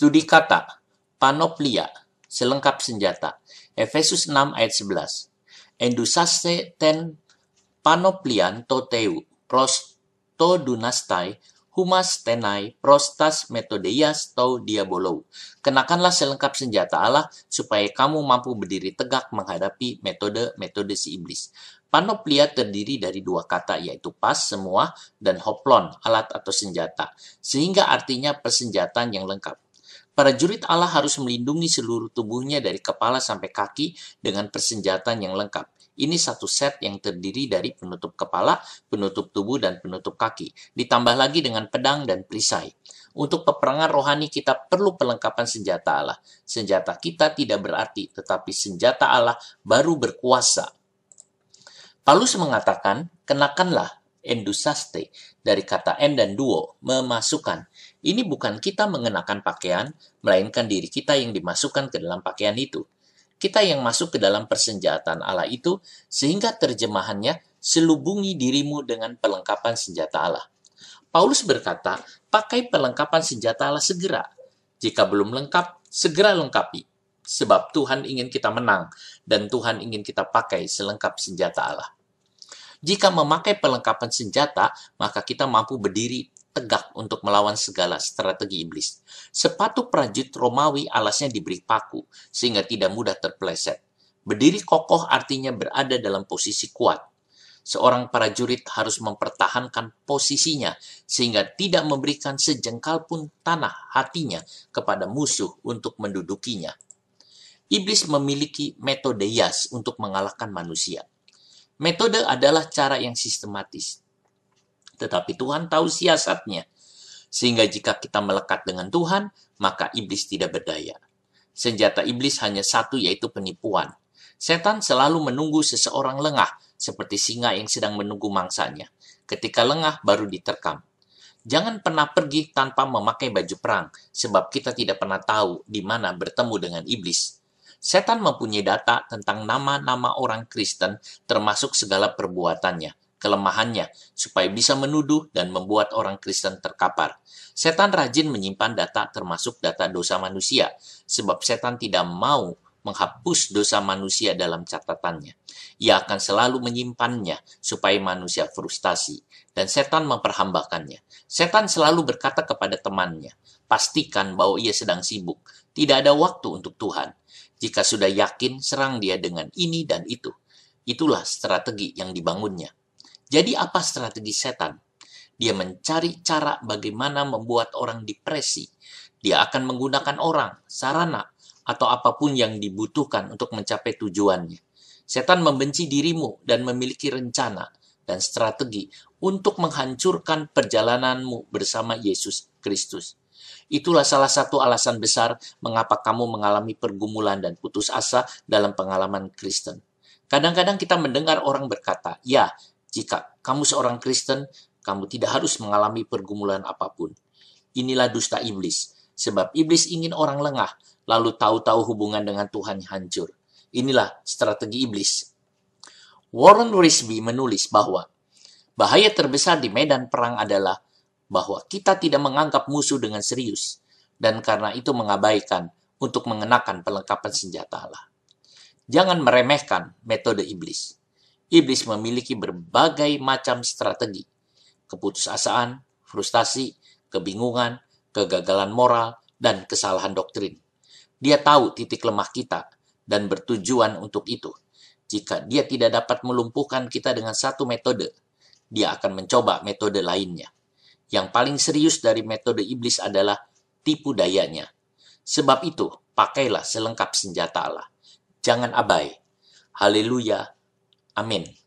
Studi kata, panoplia, selengkap senjata. Efesus 6 ayat 11. Endusaste ten panoplian toteu, pros to dunastai, humas tenai, prostas metodeias to diabolo. Kenakanlah selengkap senjata Allah supaya kamu mampu berdiri tegak menghadapi metode-metode si iblis. Panoplia terdiri dari dua kata yaitu pas semua dan hoplon alat atau senjata sehingga artinya persenjataan yang lengkap. Para jurid Allah harus melindungi seluruh tubuhnya dari kepala sampai kaki dengan persenjataan yang lengkap. Ini satu set yang terdiri dari penutup kepala, penutup tubuh, dan penutup kaki. Ditambah lagi dengan pedang dan perisai. Untuk peperangan rohani kita perlu perlengkapan senjata Allah. Senjata kita tidak berarti, tetapi senjata Allah baru berkuasa Paulus mengatakan, kenakanlah endusaste dari kata en dan duo, memasukkan. Ini bukan kita mengenakan pakaian, melainkan diri kita yang dimasukkan ke dalam pakaian itu. Kita yang masuk ke dalam persenjataan Allah itu, sehingga terjemahannya selubungi dirimu dengan perlengkapan senjata Allah. Paulus berkata, pakai perlengkapan senjata Allah segera. Jika belum lengkap, segera lengkapi. Sebab Tuhan ingin kita menang, dan Tuhan ingin kita pakai selengkap senjata Allah. Jika memakai perlengkapan senjata, maka kita mampu berdiri tegak untuk melawan segala strategi iblis. Sepatu prajurit Romawi alasnya diberi paku, sehingga tidak mudah terpeleset. Berdiri kokoh artinya berada dalam posisi kuat. Seorang prajurit harus mempertahankan posisinya, sehingga tidak memberikan sejengkal pun tanah hatinya kepada musuh untuk mendudukinya. Iblis memiliki metode yas untuk mengalahkan manusia. Metode adalah cara yang sistematis. Tetapi Tuhan tahu siasatnya. Sehingga jika kita melekat dengan Tuhan, maka iblis tidak berdaya. Senjata iblis hanya satu yaitu penipuan. Setan selalu menunggu seseorang lengah, seperti singa yang sedang menunggu mangsanya. Ketika lengah baru diterkam. Jangan pernah pergi tanpa memakai baju perang, sebab kita tidak pernah tahu di mana bertemu dengan iblis. Setan mempunyai data tentang nama-nama orang Kristen termasuk segala perbuatannya, kelemahannya, supaya bisa menuduh dan membuat orang Kristen terkapar. Setan rajin menyimpan data termasuk data dosa manusia, sebab setan tidak mau menghapus dosa manusia dalam catatannya. Ia akan selalu menyimpannya supaya manusia frustasi, dan setan memperhambakannya. Setan selalu berkata kepada temannya, pastikan bahwa ia sedang sibuk, tidak ada waktu untuk Tuhan. Jika sudah yakin, serang dia dengan ini dan itu. Itulah strategi yang dibangunnya. Jadi apa strategi setan? Dia mencari cara bagaimana membuat orang depresi. Dia akan menggunakan orang, sarana, atau apa pun yang dibutuhkan untuk mencapai tujuannya. Setan membenci dirimu dan memiliki rencana dan strategi untuk menghancurkan perjalananmu bersama Yesus Kristus. Itulah salah satu alasan besar mengapa kamu mengalami pergumulan dan putus asa dalam pengalaman Kristen. Kadang-kadang kita mendengar orang berkata, "Ya, jika kamu seorang Kristen, kamu tidak harus mengalami pergumulan apa pun." Inilah dusta iblis, sebab iblis ingin orang lengah, lalu tahu-tahu hubungan dengan Tuhan hancur. Inilah strategi iblis. Warren Risby menulis bahwa bahaya terbesar di medan perang adalah bahwa kita tidak menganggap musuh dengan serius, dan karena itu mengabaikan untuk mengenakan perlengkapan senjata Allah. Jangan meremehkan metode iblis. Iblis memiliki berbagai macam strategi, keputusasaan, frustasi, kebingungan, kegagalan moral, dan kesalahan doktrin. Dia tahu titik lemah kita dan bertujuan untuk itu. Jika dia tidak dapat melumpuhkan kita dengan satu metode, dia akan mencoba metode lainnya. Yang paling serius dari metode iblis adalah tipu dayanya. Sebab itu, pakailah selengkap senjata Allah. Jangan abai. Haleluya. Amin.